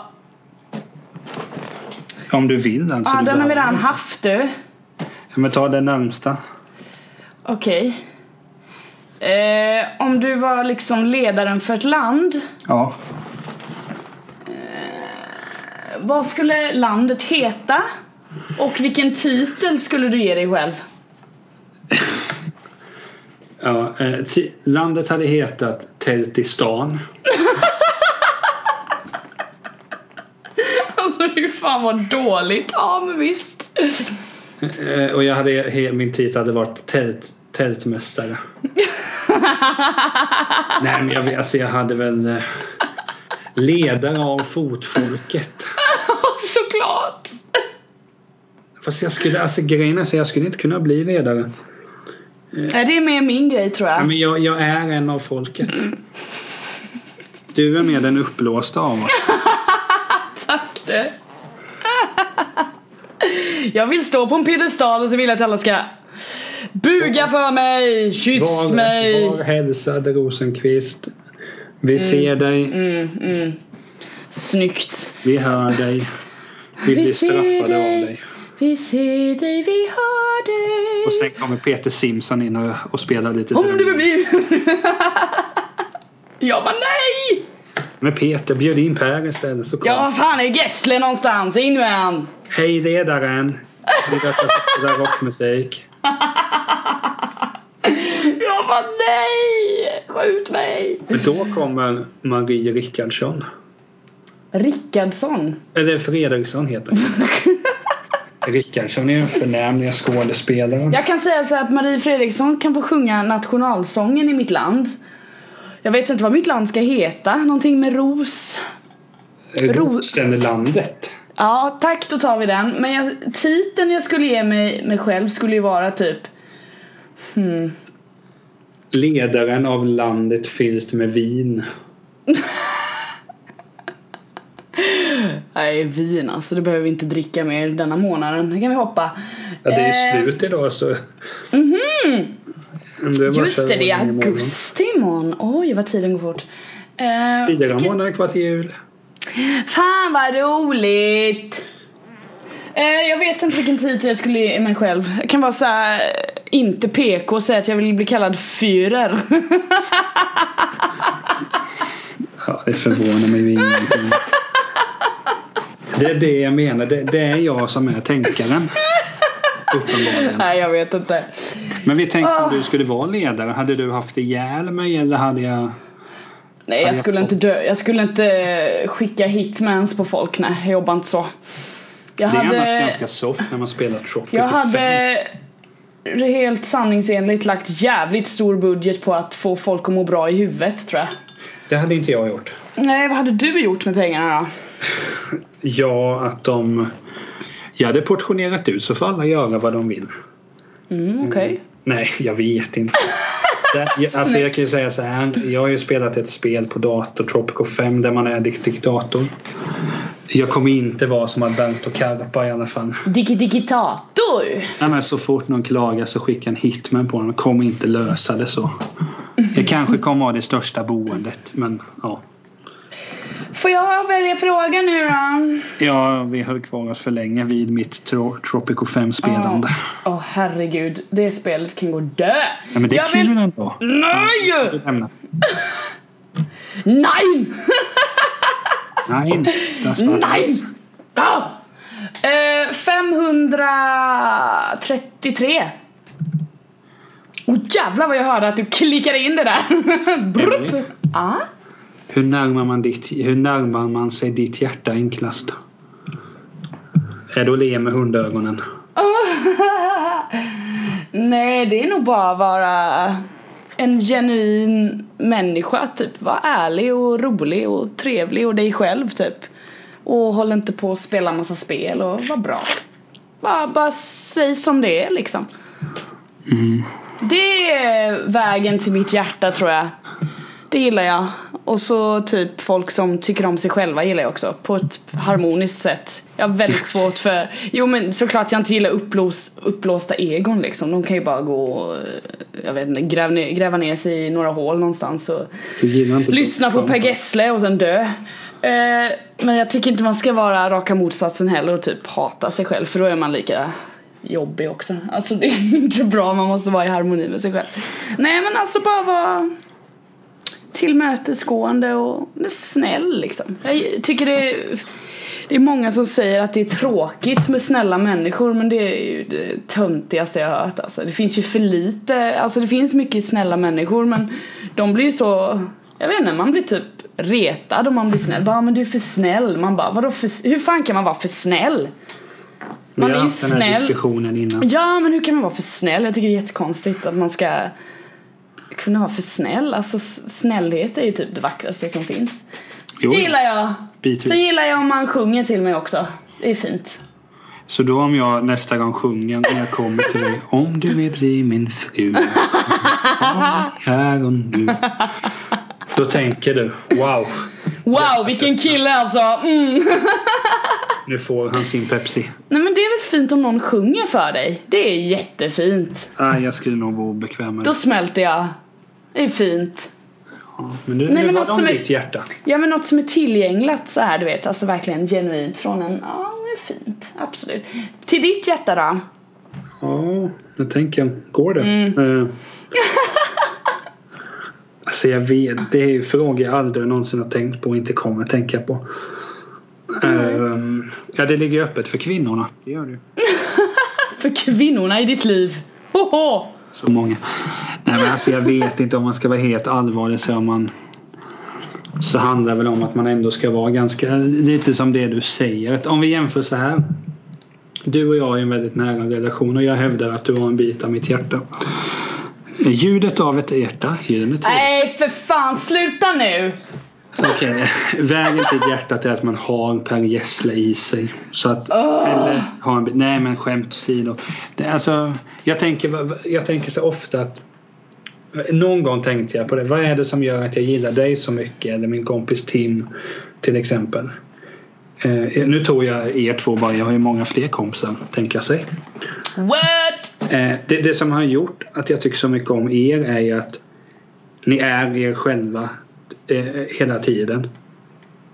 Om du vill alltså. Ja, du den har vi redan haft du. Ja, Men ta den närmsta. Okej. Eh, om du var liksom ledaren för ett land. Ja. Vad skulle landet heta? Och vilken titel skulle du ge dig själv? Ja, eh, landet hade hetat Teltistan. Alltså hur fan vad dåligt. Ja men visst. Eh, och jag hade, min titel hade varit tält, Tältmästare. Nej men jag, alltså, jag hade väl eh, Ledare av fotfolket. Såklart. Fast jag skulle, alltså grejen är så jag skulle inte kunna bli ledare. Nej, det är mer min grej tror Ja, jag. men jag, jag är en av folket. Du är mer den uppblåsta av oss. Tack du. Jag vill stå på en piedestal och så vill jag att alla ska buga för mig, kyss mig. Var, var hälsad Rosenqvist. Vi ser dig, Mm, mm. Snyggt. vi hör dig. Vi Vi ser dig. Vi ser dig, vi hör dig. Och sen kommer Peter Simson in och, och spelar lite Om du vill bli... Jag bara nej! Men Peter, bjöd in Per istället så kom. Ja, vad fan är Gessle någonstans? In med han! Hej ledaren! Vi till rockmusik. Jag bara nej! Skjut mig! Men då kommer Marie Rickardsson. Rickardsson. Eller Fredriksson heter hon. Rickardsson är den förnämliga skådespelaren. Jag kan säga så att Marie Fredriksson kan få sjunga nationalsången i mitt land. Jag vet inte vad mitt land ska heta. Någonting med ros. Ro- Rosenlandet. Ja, tack då tar vi den. Men jag, titeln jag skulle ge mig, mig själv skulle ju vara typ hmm, Ledaren av landet fyllt med vin. Nej, vin alltså. Det behöver vi inte dricka mer denna månaden. Det kan vi hoppa. Ja, det är Eh, slut idag så... Mhm. Det var Just det, det är augusti imorgon. Oj, vad tiden går fort. Eh, Fyra vilken- månader kvar till jul. Fan vad roligt! Eh, jag vet inte vilken titel jag skulle ge mig själv. Jag kan vara så här, eh, inte PK och säga att jag vill bli kallad Führer. Ja, det förvånar mig ingenting. Det är det jag menar. Det, det är jag som är tänkaren. Uppenbarligen. Nej, jag vet inte. Men vi tänkte Ah. om du skulle vara ledare. Hade du haft ihjäl mig eller hade jag... Nej, Ja, jag jag skulle får- inte dö. Jag skulle inte skicka hitmans på folk. Nej, jag jobbar inte så. Jag Det är annars ganska soft när man spelar Tropic Jag hade helt sanningsenligt lagt jävligt stor budget på att få folk att må bra i huvudet tror jag. Det hade inte jag gjort. Nej, vad hade du gjort med pengarna då? Ja, att de... Jag hade portionerat ut så får alla göra vad de vill. Mm, okej. Nej, jag vet inte. Det, jag, alltså jag kan ju säga så här. Jag har ju spelat ett spel på dator, Tropico 5, där man är dik- diktator. Jag kommer inte vara som Alberto Carpa i alla fall. Digi digitator! Nej, men så fort någon klagar så skicka en hitman på honom. Kommer inte lösa det så. Jag kanske kommer ha det största boendet, men ja. Får jag välja fråga nu då? Ja, vi höll kvar oss för länge vid mitt tro- Tropico 5-spelande. Åh herregud, det spelet kan gå dö! Ja, men det är jag kul vill... ändå. Nej! Nej! Nej, Nej! Ah! Eh, 533 Åh oh, jävlar vad jag hörde att du klickade in det där! Brupp. Ah? Hur närmar, man ditt, hur närmar man sig ditt hjärta enklast? Är det att le med hundögonen? Nej, det är nog bara att vara en genuin människa typ. Var ärlig och rolig och trevlig och dig själv typ. Och håll inte på att spela massa spel och var bra. Bara, bara säg som det är liksom. Mm. Det är vägen till mitt hjärta tror jag. Det gillar jag. Och så typ folk som tycker om sig själva gillar jag också. På ett harmoniskt sätt. Jag har väldigt svårt för... Jo men såklart jag inte gillar upplås, upplåsta egon liksom. De kan ju bara gå och, jag vet inte, gräva ner, gräva ner sig i några hål någonstans och lyssna på. Per Gessle och sen dö. Eh, men jag tycker inte man ska vara raka motsatsen heller och typ hata sig själv för då är man lika jobbig också. Alltså det är inte bra, man måste vara i harmoni med sig själv. Nej men alltså bara vara tillmötesgående och snäll liksom. Jag tycker det är Det är många som säger att det är tråkigt med snälla människor men det är ju det töntigaste jag har hört alltså. Det finns ju för lite, alltså det finns mycket snälla människor men de blir ju så, jag vet inte, man blir typ retad om man blir snäll. Bara men du är för snäll. Man bara vadå för, hur fan kan man vara för snäll? Man Vi är har ju haft den här snäll. diskussionen innan. Ja men hur kan man vara för snäll? Jag tycker det är jättekonstigt att man ska kunna vara för snäll. Alltså snällhet är ju typ det vackraste som finns. Jo, gillar jag. bitvis. Sen gillar jag om man sjunger till mig också. Det är fint. Så då om jag nästa gång sjunger när jag kommer till dig Om du vill bli min fru Här och nu Då tänker du Wow Wow vilken kille alltså! Mm. Nu får han sin Pepsi Nej men det är väl fint om någon sjunger för dig. Det är jättefint. ah, Jag skulle nog vara obekväm med Då det smälter jag. Det är fint. ja, Men nu, Nej, nu men var något är- ditt hjärta Ja men något som är tillgängligt så här du vet. Alltså verkligen genuint från en. Ja det är fint. Absolut. Till ditt hjärta då? Ja, jag tänker Går det? Mm. Eh, Alltså jag vet Det är ju frågor jag aldrig någonsin har tänkt på och inte kommer tänka på Ehm, Ja det ligger öppet för kvinnorna Det gör det ju För kvinnorna i ditt liv. Hoho! Så många. Nej men alltså jag vet inte om man ska vara helt allvarlig så man så handlar det väl om att man ändå ska vara ganska lite som det du säger. Om vi jämför så här. Du och jag har ju en väldigt nära relation och jag hävdar att du har en bit av mitt hjärta. Ljudet av ett hjärta, tid. Nej för fan sluta nu! Okej, vägen till hjärtat är att man har Per Gessle i sig. Så att, Åh. eller ha en nej men skämt åsido. Alltså, jag, tänker, jag tänker så ofta att någon gång tänkte jag på det. Vad är det som gör att jag gillar dig så mycket? Eller min kompis Tim till exempel. Eh, nu tog jag er två bara. Jag har ju många fler kompisar. Tänka sig. What? Eh, det, det som har gjort att jag tycker så mycket om er är ju att ni är er själva eh, hela tiden.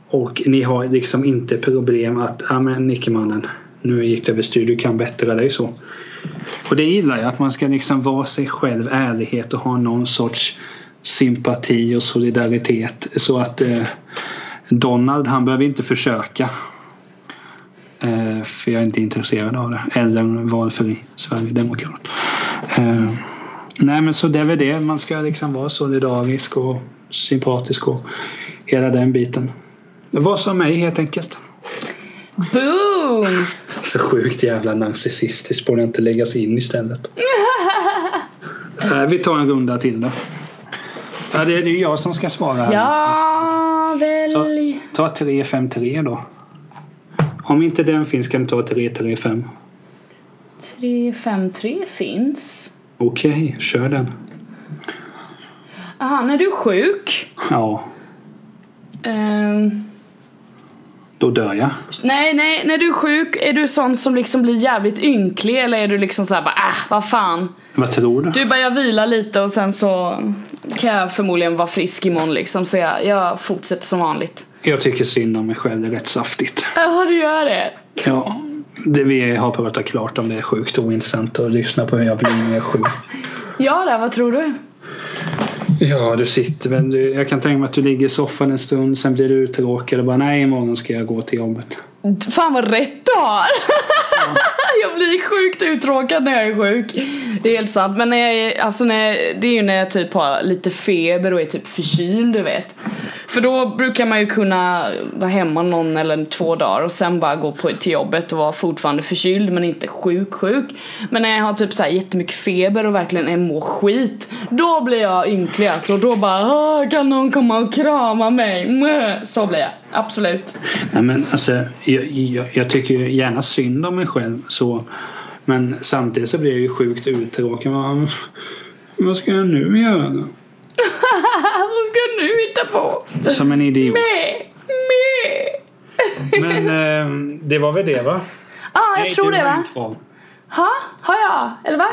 Och ni har liksom inte problem att, ja men Nickemannen, nu gick det överstyr, du kan bättra dig så. Och det gillar jag, att man ska liksom vara sig själv, ärlighet och ha någon sorts sympati och solidaritet. Så att eh, Donald, han behöver inte försöka. Eh, för jag är inte intresserad av det. Eller en valfri Sverigedemokrat. Eh, nej men så det är väl det. Man ska liksom vara solidarisk och sympatisk och hela den biten. Var som mig helt enkelt. Boom! Så sjukt jävla narcissistiskt. Borde inte läggas in istället. Eh, vi tar en runda till då. Ja, det är ju jag som ska svara här. Ja, välj. Ta 353 då. Om inte den finns kan du ta 335. 353 finns. Okej, kör den. Aha, när du är sjuk. Ja, ehm, då dör jag. nej, nej, när du är sjuk, är du sån som liksom blir jävligt ynklig eller är du liksom såhär bara äh, vad fan. Vad tror du? Du bara jag vilar lite och sen så kan jag förmodligen vara frisk imorgon liksom så jag, jag fortsätter som vanligt. Jag tycker synd om mig själv. Det är rätt saftigt. Ja, du gör det. Ja, det vi har pratat klart om det är sjukt ointressant att lyssna på hur jag blir när jag är sjuk. Ja, där, vad tror du? Ja, du sitter väl. Du, jag kan tänka mig att du ligger i soffan en stund, sen blir du uttråkad och bara nej, imorgon ska jag gå till jobbet. Fan vad rätt du har! jag blir sjukt uttråkad när jag är sjuk. Det är helt sant. Men när jag är, alltså när jag, det är ju när jag typ har lite feber och är typ förkyld du vet. För då brukar man ju kunna vara hemma någon eller två dagar och sen bara gå på, till jobbet och vara fortfarande förkyld men inte sjuk sjuk. Men när jag har typ så här jättemycket feber och verkligen är mår skit. Då blir jag ynklig alltså. Då bara "Åh, kan någon komma och krama mig? Mwah." Så blir jag. Absolut. Nej, men alltså, jag, jag, jag tycker gärna synd om mig själv så. Men samtidigt så blir jag ju sjukt uttråkad. Vad, vad ska jag nu göra? Vad ska du nu hitta på? Som en idiot. Med, med. Men eh, det var väl det va? Ja, ah, jag Nej, tror det va? kvar. Ha? Har jag? Eller va?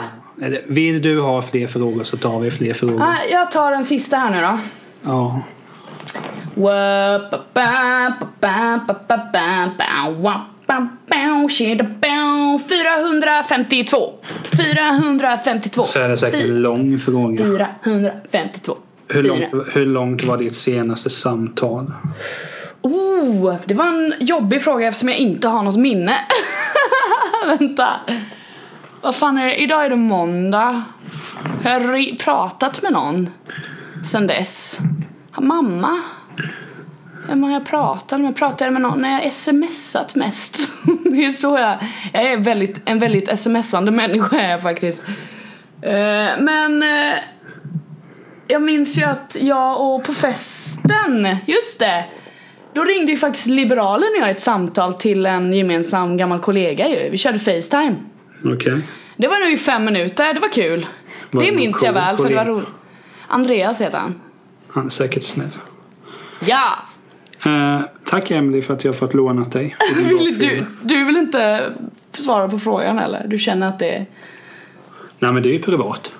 Vill du ha fler frågor så tar vi fler frågor. Ah, jag tar den sista här nu då. Ja. 452 452 Så är det säkert en lång fråga. 452 Hur långt, hur långt var ditt senaste samtal? Oh, det var en jobbig fråga eftersom jag inte har något minne. Vänta. Vad fan är det? Idag är det måndag. Har jag pratat med någon sen dess? Mamma? Vem har jag pratat med? Pratade jag med någon? Nej, jag smsat mest. det är så jag... Jag är väldigt, en väldigt smsande människa är jag faktiskt. Eh, men... eh, jag minns ju att jag och på festen, just det. Då ringde ju faktiskt Liberalen och jag ett samtal till en gemensam gammal kollega ju. Vi körde Facetime. Okej. Det var nog i fem minuter, det var kul. Var det minns jag väl för det var roligt. Andreas heter han. Han är säkert snäll. Ja! Eh, tack Emily för att jag har fått lånat dig. Vill du, du vill inte svara på frågan eller? Du känner att det är... Nej men det är ju privat.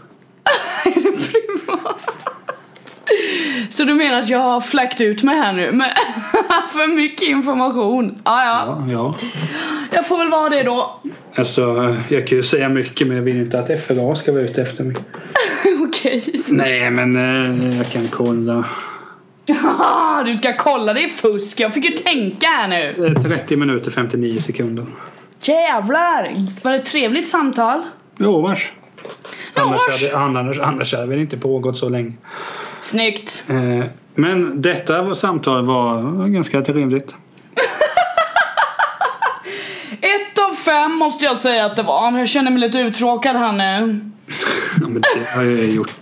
är det privat? Så du menar att jag har fläckt ut mig här nu med för mycket information? Ah, ja, Ja, ja. jag får väl vara det då. Alltså, jag kan ju säga mycket men jag vill inte att FRA ska vara ute efter mig. Okej, snabbt. Nej men eh, jag kan kolla. Du ska kolla, det är fusk. Jag fick ju tänka här nu. Eh, 30 minuter 59 sekunder. Jävlar! Var det ett trevligt samtal? Jo vars. Annars hade, annars, annars hade det inte pågått så länge. Snyggt. Eh, men detta samtal var ganska trevligt. Ett av fem måste jag säga att det var. Men jag känner mig lite uttråkad här nu. Ja, men det har jag gjort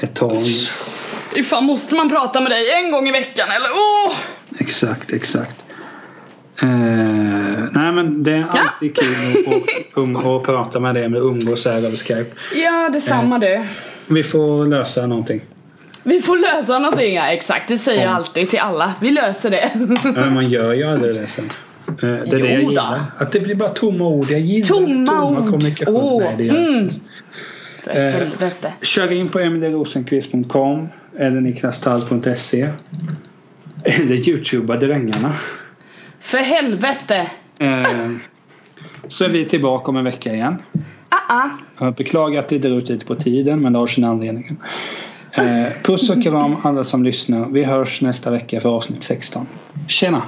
ett tag. Ifall måste man prata med dig en gång i veckan eller? Åh! Exakt, exakt. Eh, nej men det är alltid kul att, um, att prata med dig med umgås här över Skype. Ja, detsamma du. Vi får lösa någonting. Vi får lösa någonting, ja exakt. Det säger jag Ja. alltid till alla. Vi löser det. Ja, men man gör ju aldrig det sen. Eh, det är det jag Jo gillar. Att det blir bara tomma ord. Jag gillar Tomma ord. kommunikation. Åh, Nej, det gör mm. För Eh. helvete. Kör in på emilyrosenqvist.com eller niklastall.se eller youtuba drängarna. För helvete. Eh, så är vi tillbaka om en vecka igen. Ah. Jag beklagar att det drar ut lite på tiden men det har sin anledning. Eh, puss och kram alla som lyssnar. Vi hörs nästa vecka för avsnitt 16. Tjena!